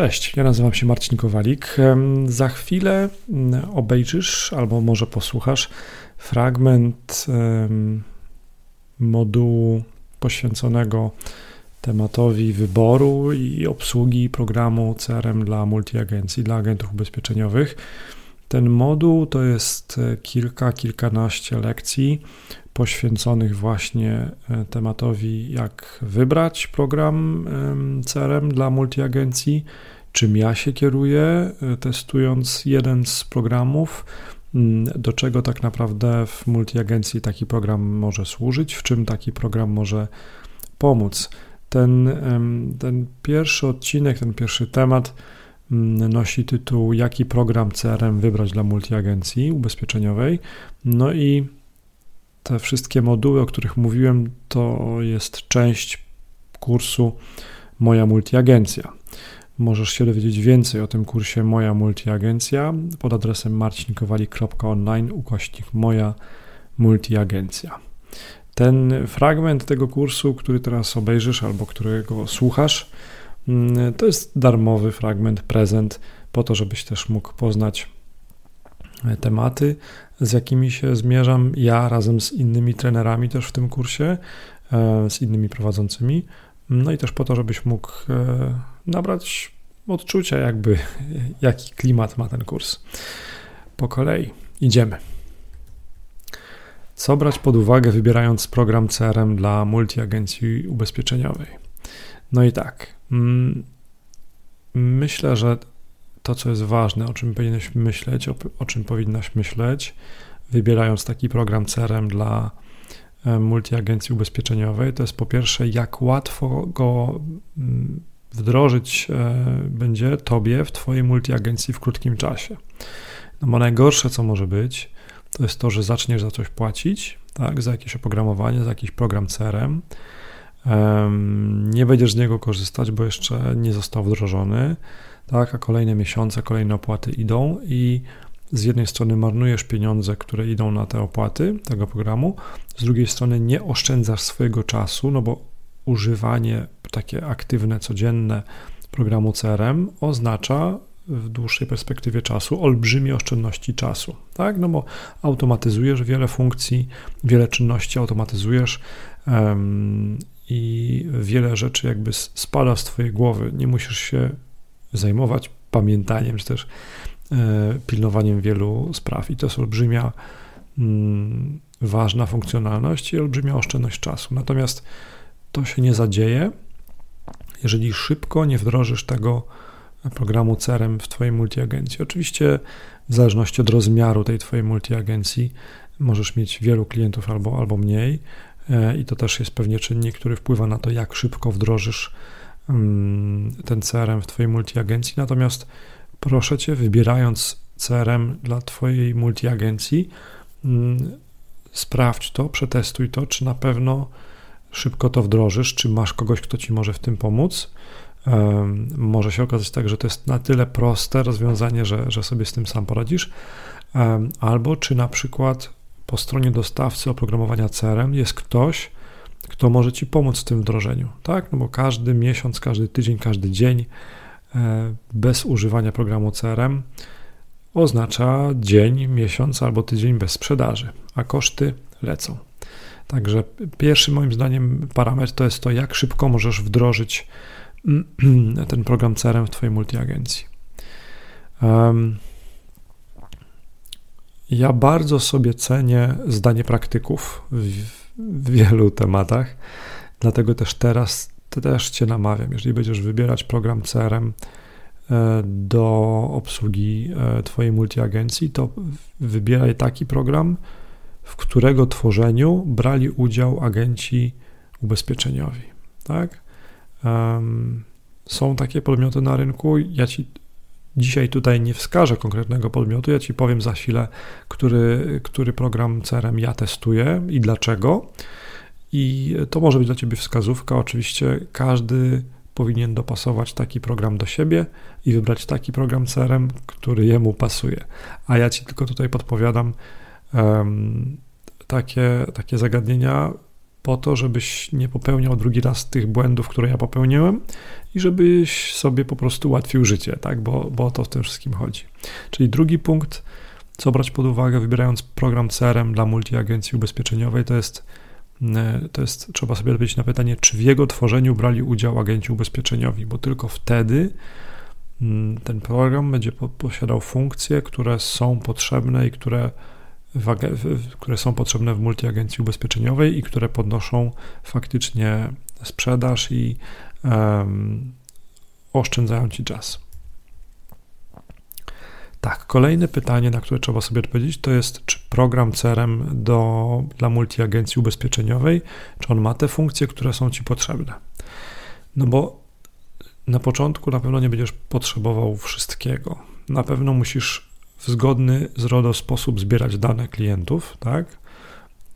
Cześć, ja nazywam się Marcin Kowalik. Za chwilę mm, obejrzysz albo może posłuchasz fragment modułu poświęconego tematowi wyboru i obsługi programu CRM dla multiagencji, dla agentów ubezpieczeniowych. Ten moduł to jest e, kilka, kilkanaście lekcji poświęconych właśnie e, tematowi, jak wybrać program CRM dla multiagencji, czym ja się kieruję, e, testując jeden z programów, do czego tak naprawdę w multiagencji taki program może służyć, w czym taki program może pomóc. Ten, ten pierwszy odcinek, ten pierwszy temat nosi tytuł Jaki program CRM wybrać dla multiagencji ubezpieczeniowej. No i te wszystkie moduły, o których mówiłem, to jest część kursu Moja Multiagencja. Możesz się dowiedzieć więcej o tym kursie Moja Multiagencja pod adresem marcinkowalik.online ukośnik Moja Multiagencja. Ten fragment tego kursu, który teraz obejrzysz albo którego słuchasz, mm, to jest darmowy fragment, prezent, po to, żebyś też mógł poznać tematy, z jakimi się zmierzam ja razem z innymi trenerami też w tym kursie, e, z innymi prowadzącymi. No i też po to, żebyś mógł e, nabrać odczucia, jakby jaki klimat ma ten kurs. Po kolei idziemy. Co brać pod uwagę, wybierając program CRM dla multiagencji ubezpieczeniowej? No i tak. Mm, myślę, że to, co jest ważne, o czym powinieneś myśleć, o, o czym powinnaś myśleć, wybierając taki program CRM dla e, multiagencji ubezpieczeniowej, to jest po pierwsze, jak łatwo go mm, wdrożyć e, będzie tobie w twojej multiagencji w krótkim czasie. No bo najgorsze, co może być, to jest to, że zaczniesz za coś płacić, tak, za jakieś oprogramowanie, za jakiś program CRM, nie będziesz z niego korzystać, bo jeszcze nie został wdrożony, tak, a kolejne miesiące, kolejne opłaty idą i z jednej strony marnujesz pieniądze, które idą na te opłaty tego programu, z drugiej strony nie oszczędzasz swojego czasu, no bo używanie takie aktywne, codzienne programu CRM oznacza w dłuższej perspektywie czasu olbrzymie oszczędności czasu, tak? No bo automatyzujesz wiele funkcji, wiele czynności automatyzujesz i wiele rzeczy jakby spada z twojej głowy. Nie musisz się zajmować pamiętaniem, czy też e, pilnowaniem wielu spraw. I to jest olbrzymia, mm, ważna funkcjonalność i olbrzymia oszczędność czasu. Natomiast to się nie zadzieje, jeżeli szybko nie wdrożysz tego programu CRM w Twojej multiagencji. Oczywiście, w zależności od rozmiaru tej Twojej multiagencji, możesz mieć wielu klientów albo, albo mniej, i to też jest pewnie czynnik, który wpływa na to, jak szybko wdrożysz Mm, ten CRM w Twojej multiagencji. Natomiast proszę Cię, wybierając CRM dla Twojej multiagencji, mm, sprawdź to, przetestuj to, czy na pewno szybko to wdrożysz, czy masz kogoś, kto Ci może w tym pomóc. Może się okazać tak, że to jest na tyle proste rozwiązanie, że, że sobie z tym sam poradzisz. Albo czy na przykład po stronie dostawcy oprogramowania CRM jest ktoś, kto może Ci pomóc w tym wdrożeniu, tak? No bo każdy miesiąc, każdy tydzień, każdy dzień e, bez używania programu CRM oznacza dzień, miesiąc albo tydzień bez sprzedaży, a koszty lecą. Także pierwszy moim zdaniem parametr to jest to, jak szybko możesz wdrożyć ten program CRM w Twojej multiagencji. Ja bardzo sobie cenię zdanie praktyków w wielu tematach. Dlatego też teraz też Cię namawiam, jeżeli będziesz wybierać program CRM e, do obsługi e, Twojej multiagencji, to wybieraj taki program, w którego tworzeniu brali udział agenci ubezpieczeniowi. Tak? Są takie podmioty na rynku. Ja Ci dzisiaj tutaj nie wskażę konkretnego podmiotu, ja Ci powiem za chwilę, który, który program CRM ja testuję i dlaczego. I to może być dla Ciebie wskazówka. Oczywiście każdy powinien dopasować taki program do siebie i wybrać taki program CRM, który jemu pasuje. A ja Ci tylko tutaj podpowiadam um, takie, takie zagadnienia, po to, żebyś nie popełniał drugi raz tych błędów, które ja popełniłem i żebyś sobie po prostu ułatwił życie, tak? Bo, bo o to w tym wszystkim chodzi. Czyli drugi punkt, co brać pod uwagę, wybierając program CRM dla multiagencji ubezpieczeniowej, to jest, e, to jest, trzeba sobie odpowiedzieć na pytanie, czy w jego tworzeniu brali udział agenci ubezpieczeniowi, bo tylko wtedy mm, ten program będzie posiadał funkcje, które są potrzebne i które które są potrzebne w multiagencji ubezpieczeniowej i które podnoszą faktycznie sprzedaż i um, oszczędzają ci czas. Tak, kolejne pytanie, na które trzeba sobie odpowiedzieć, to jest, czy program CRM do, dla multiagencji ubezpieczeniowej, czy on ma te funkcje, które są ci potrzebne. No bo na początku na pewno nie będziesz potrzebował wszystkiego. Na pewno musisz w zgodny z RODO sposób zbierać dane klientów, tak?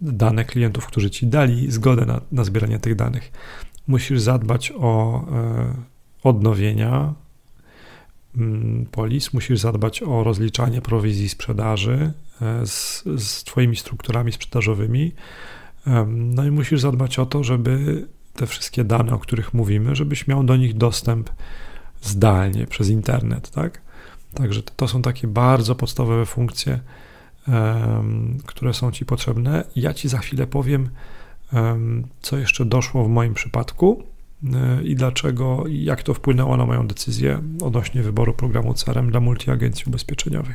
Dane klientów, którzy ci dali zgodę na, na zbieranie tych danych. Musisz zadbać o e, odnowienia mm, polis, musisz zadbać o rozliczanie prowizji sprzedaży e, z, z Twoimi strukturami sprzedażowymi. No i musisz zadbać o to, żeby te wszystkie dane, o których mówimy, żebyś miał do nich dostęp zdalnie przez internet, tak? Także to są takie bardzo podstawowe funkcje, które są Ci potrzebne. Ja Ci za chwilę powiem, co jeszcze doszło w moim przypadku e, i dlaczego, jak to wpłynęło na moją decyzję odnośnie wyboru programu CRM dla multiagencji ubezpieczeniowej.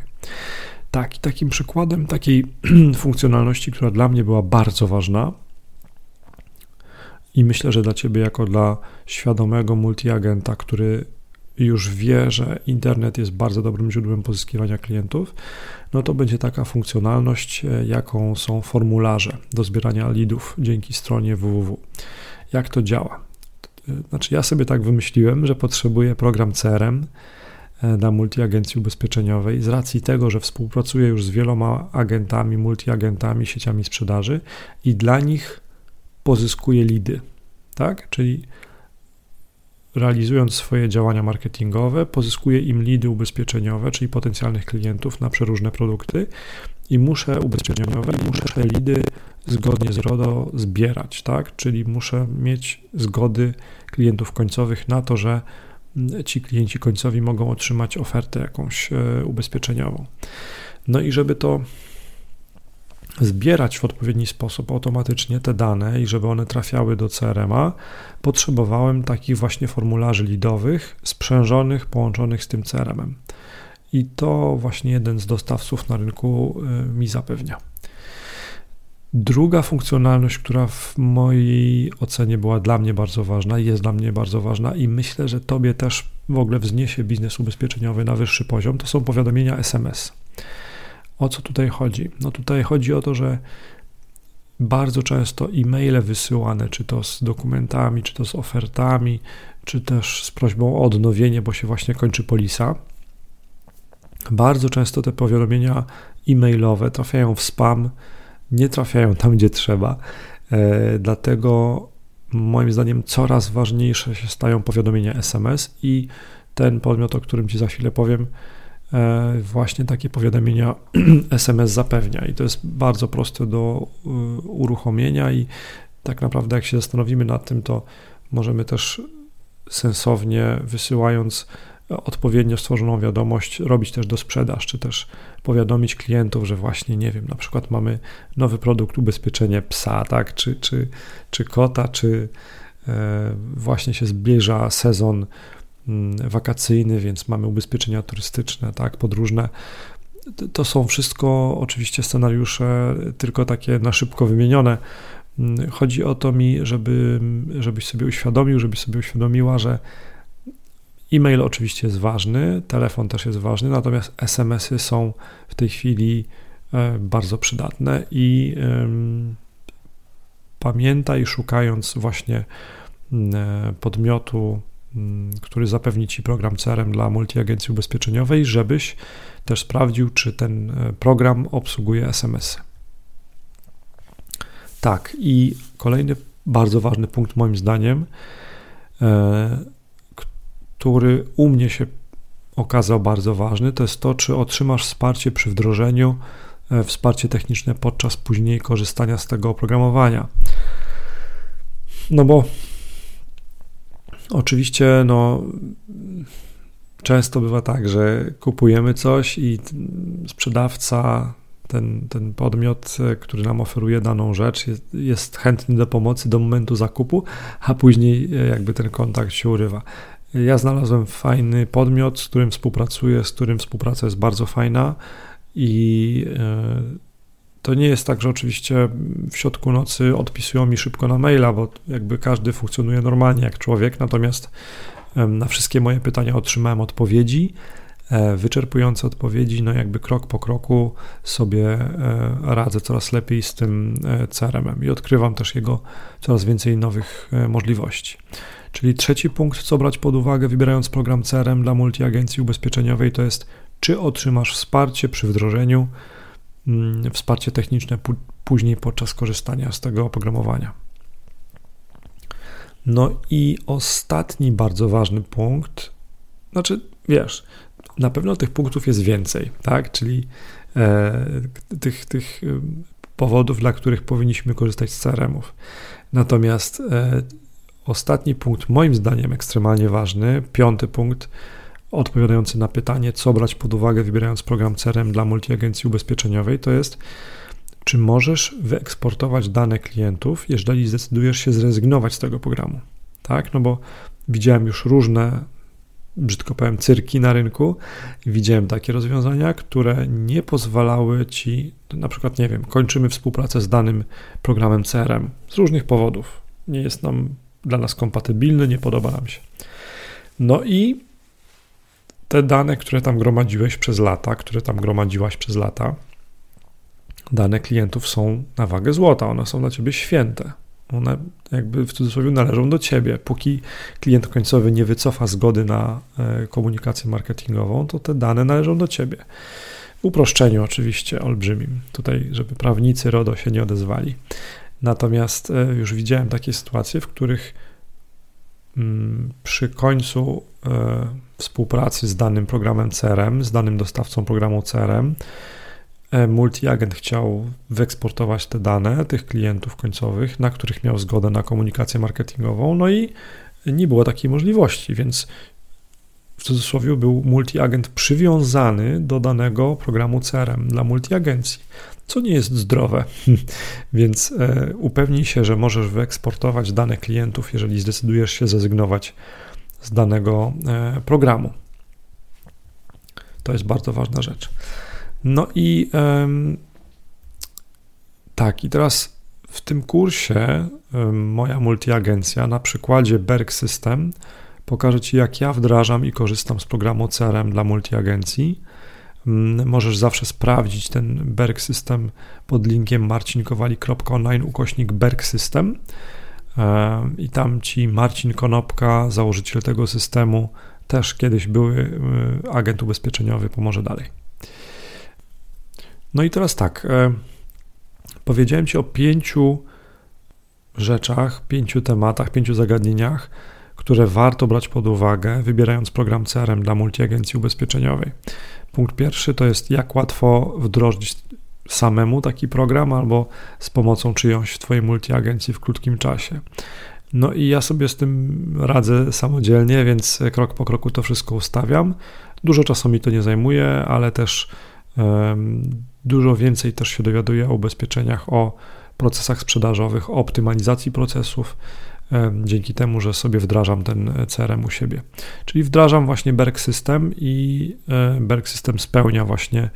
Tak, takim przykładem takiej funkcjonalności, która dla mnie była bardzo ważna i myślę, że dla Ciebie, jako dla świadomego multiagenta, który już wie, że internet jest bardzo dobrym źródłem pozyskiwania klientów, no to będzie taka funkcjonalność, e, jaką są formularze do zbierania leadów dzięki stronie www. Jak to działa? E, znaczy, ja sobie tak wymyśliłem, że potrzebuję program CRM e, dla multiagencji ubezpieczeniowej z racji tego, że współpracuję już z wieloma agentami, multiagentami, sieciami sprzedaży i dla nich pozyskuję lidy. Tak? Czyli realizując swoje działania marketingowe, pozyskuje im lidy ubezpieczeniowe, czyli potencjalnych klientów na przeróżne produkty i muszę ubezpieczeniowe, muszę lidy zgodnie z RODO zbierać, tak? Czyli muszę mieć zgody klientów końcowych na to, że ci klienci końcowi mogą otrzymać ofertę jakąś e, ubezpieczeniową. No i żeby to zbierać w odpowiedni sposób automatycznie te dane i żeby one trafiały do CRM-a, potrzebowałem takich właśnie formularzy lidowych, sprzężonych, połączonych z tym CRM-em. I to właśnie jeden z dostawców na rynku y, mi zapewnia. Druga funkcjonalność, która w mojej ocenie była dla mnie bardzo ważna, jest dla mnie bardzo ważna i myślę, że Tobie też w ogóle wzniesie biznes ubezpieczeniowy na wyższy poziom, to są powiadomienia SMS. O co tutaj chodzi? No tutaj chodzi o to, że bardzo często e-maile wysyłane, czy to z dokumentami, czy to z ofertami, czy też z prośbą o odnowienie, bo się właśnie kończy polisa. Bardzo często te powiadomienia e-mailowe trafiają w spam, nie trafiają tam, gdzie trzeba. E, dlatego moim zdaniem coraz ważniejsze się stają powiadomienia SMS i ten podmiot, o którym Ci za chwilę powiem, właśnie takie powiadomienia SMS zapewnia. I to jest bardzo proste do e, uruchomienia i tak naprawdę jak się zastanowimy nad tym, to możemy też sensownie wysyłając odpowiednio stworzoną wiadomość robić też do sprzedaż, czy też powiadomić klientów, że właśnie, nie wiem, na przykład mamy nowy produkt, ubezpieczenie psa, tak, czy, czy, czy kota, czy e, właśnie się zbliża sezon wakacyjny, więc mamy ubezpieczenia turystyczne, tak, podróżne. To są wszystko oczywiście scenariusze, tylko takie na szybko wymienione. Mm, chodzi o to mi, żeby, żebyś sobie uświadomił, żebyś sobie uświadomiła, że e-mail oczywiście jest ważny, telefon też jest ważny, natomiast SMS-y są w tej chwili e, bardzo przydatne i pamiętaj, szukając właśnie mm, podmiotu Mm, który zapewni Ci program CRM dla multiagencji ubezpieczeniowej, żebyś też sprawdził, czy ten e, program obsługuje SMS. Tak, i kolejny bardzo ważny punkt, moim zdaniem, e, który u mnie się okazał bardzo ważny, to jest to, czy otrzymasz wsparcie przy wdrożeniu, e, wsparcie techniczne podczas później korzystania z tego oprogramowania. No bo oczywiście, no, często bywa tak, że kupujemy coś i sprzedawca, ten, ten podmiot, który nam oferuje daną rzecz, jest, jest chętny do pomocy do momentu zakupu, a później jakby ten kontakt się urywa. Ja znalazłem fajny podmiot, z którym współpracuję, z którym współpraca jest bardzo fajna i e, to nie jest tak, że oczywiście w środku nocy odpisują mi szybko na maila, bo jakby każdy funkcjonuje normalnie jak człowiek, natomiast na wszystkie moje pytania otrzymałem odpowiedzi, e, wyczerpujące odpowiedzi, no jakby krok po kroku sobie e, radzę coraz lepiej z tym CRM-em i odkrywam też jego coraz więcej nowych możliwości. Czyli trzeci punkt, co brać pod uwagę, wybierając program CRM dla multiagencji ubezpieczeniowej, to jest, czy otrzymasz wsparcie przy wdrożeniu, wsparcie techniczne później podczas korzystania z tego oprogramowania. No i ostatni bardzo ważny punkt, znaczy wiesz, na pewno tych punktów jest więcej, tak? Czyli e, tych, tych powodów, dla których powinniśmy korzystać z CRM-ów. Natomiast e, Ostatni punkt, moim zdaniem ekstremalnie ważny, piąty punkt, odpowiadający na pytanie, co brać pod uwagę, wybierając program CRM dla multiagencji ubezpieczeniowej, to jest, czy możesz wyeksportować dane klientów, jeżeli zdecydujesz się zrezygnować z tego programu. Tak, no bo widziałem już różne, brzydko powiem, cyrki na rynku. Widziałem takie rozwiązania, które nie pozwalały ci, na przykład, nie wiem, kończymy współpracę z danym programem CRM z różnych powodów. Nie jest nam dla nas kompatybilny, nie podoba nam się. No i te dane, które tam gromadziłeś przez lata, które tam gromadziłaś przez lata, dane klientów są na wagę złota, one są dla ciebie święte. One jakby w cudzysłowie należą do ciebie. Póki klient końcowy nie wycofa zgody na e, komunikację marketingową, to te dane należą do ciebie. W uproszczeniu oczywiście olbrzymim. Tutaj, żeby prawnicy RODO się nie odezwali. Natomiast e, już widziałem takie sytuacje, w których mm, przy końcu e, współpracy z danym programem CRM, z danym dostawcą programu CRM, e, multiagent chciał wyeksportować te dane tych klientów końcowych, na których miał zgodę na komunikację marketingową, no i nie było takiej możliwości, więc w cudzysłowie był multiagent przywiązany do danego programu CRM dla multiagencji co nie jest zdrowe. Więc e, upewnij się, że możesz wyeksportować dane klientów, jeżeli zdecydujesz się zrezygnować z danego e, programu. To jest bardzo ważna rzecz. No i tak, i teraz w tym kursie moja multiagencja na przykładzie Berg System pokaże Ci, jak ja wdrażam i korzystam z programu CRM dla multiagencji Mm, możesz zawsze sprawdzić ten Berg System pod linkiem marcinkowali.online ukośnik Berg System i tam ci Marcin Konopka, założyciel tego systemu, też kiedyś były e, agent ubezpieczeniowy, pomoże dalej. No i teraz tak, powiedziałem Ci o pięciu rzeczach, pięciu tematach, pięciu zagadnieniach, które warto brać pod uwagę, wybierając program CRM dla multiagencji ubezpieczeniowej. Punkt pierwszy to jest, jak łatwo wdrożyć samemu taki program albo z pomocą czyjąś w Twojej multiagencji w krótkim czasie. No i ja sobie z tym radzę samodzielnie, więc krok po kroku to wszystko ustawiam. Dużo czasu mi to nie zajmuje, ale też um, dużo więcej też się dowiaduję o ubezpieczeniach, o procesach sprzedażowych, o optymalizacji procesów, dzięki temu, że sobie wdrażam ten CRM u siebie. Czyli wdrażam właśnie Berg System i e, Berg System spełnia właśnie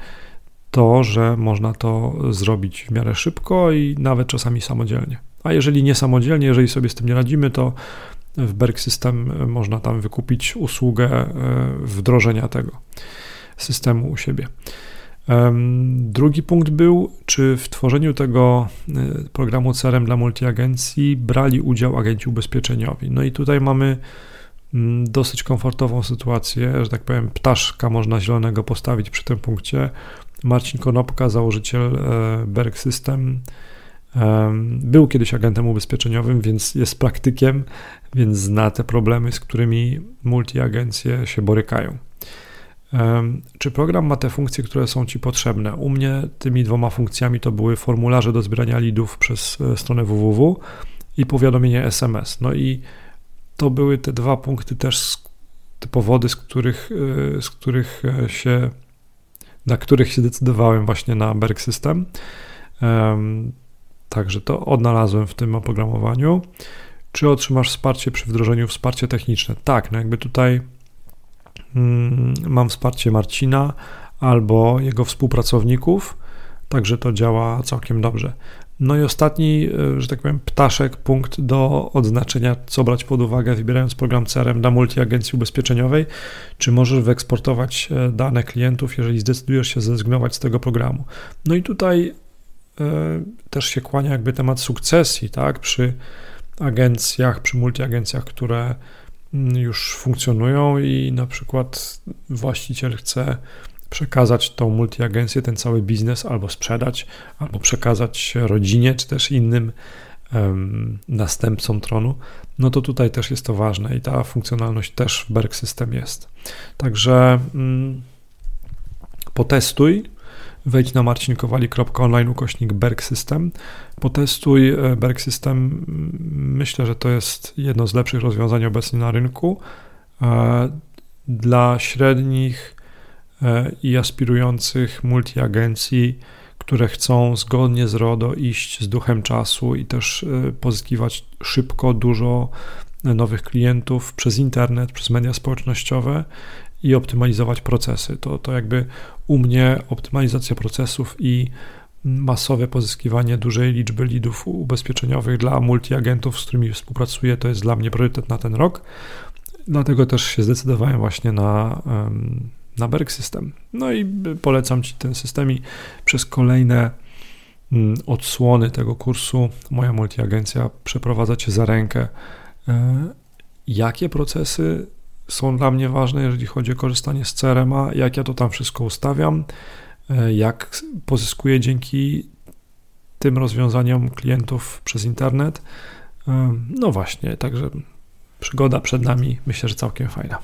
to, że można to zrobić w miarę szybko i nawet czasami samodzielnie. A jeżeli nie samodzielnie, jeżeli sobie z tym nie radzimy, to w Berg System można tam wykupić usługę e, wdrożenia tego systemu u siebie. Drugi punkt był, czy w tworzeniu tego y, programu CRM dla multiagencji brali udział agenci ubezpieczeniowi. No i tutaj mamy mm, dosyć komfortową sytuację, że tak powiem, ptaszka można zielonego postawić przy tym punkcie. Marcin Konopka, założyciel e, Berg System, był kiedyś agentem ubezpieczeniowym, więc jest praktykiem, więc zna te problemy, z którymi multiagencje się borykają. Czy program ma te funkcje, które są Ci potrzebne? U mnie tymi dwoma funkcjami to były formularze do zbierania lidów przez e, stronę www i powiadomienie SMS. No i to były te dwa punkty też, te powody, z których, z których e, się, na których się decydowałem właśnie na Berg System. Także to odnalazłem w tym oprogramowaniu. Czy otrzymasz wsparcie przy wdrożeniu, wsparcie techniczne? Tak, no jakby tutaj mm, mam wsparcie Marcina albo jego współpracowników, także to działa całkiem dobrze. No i ostatni, e, że tak powiem, ptaszek, punkt do odznaczenia, co brać pod uwagę, wybierając program CRM dla multiagencji ubezpieczeniowej, czy możesz wyeksportować e, dane klientów, jeżeli zdecydujesz się zrezygnować z tego programu. No i tutaj e, też się kłania jakby temat sukcesji, tak, przy agencjach, przy multiagencjach, które mm, już funkcjonują i na przykład właściciel chce przekazać tą multiagencję, ten cały biznes albo sprzedać, albo przekazać rodzinie, czy też innym um, następcom tronu, no to tutaj też jest to ważne i ta funkcjonalność też w Berg System jest. Także mm, potestuj, wejdź na marcinkowali.online ukośnik Berg System, potestuj e, Berg System, myślę, że to jest jedno z lepszych rozwiązań obecnie na rynku. E, dla średnich i aspirujących multiagencji, które chcą zgodnie z RODO iść z duchem czasu i też e, pozyskiwać szybko dużo nowych klientów przez internet, przez media społecznościowe i optymalizować procesy. To, to jakby u mnie optymalizacja procesów i masowe pozyskiwanie dużej liczby lidów ubezpieczeniowych dla multiagentów, z którymi współpracuję, to jest dla mnie priorytet na ten rok. Dlatego też się zdecydowałem właśnie na um, na Berg System. No i polecam Ci ten system i przez kolejne mm, odsłony tego kursu moja multiagencja przeprowadza Cię za rękę. E, jakie procesy są dla mnie ważne, jeżeli chodzi o korzystanie z CRM-a, jak ja to tam wszystko ustawiam, e, jak pozyskuję dzięki tym rozwiązaniom klientów przez internet. E, no właśnie, także przygoda przed nami, myślę, że całkiem fajna.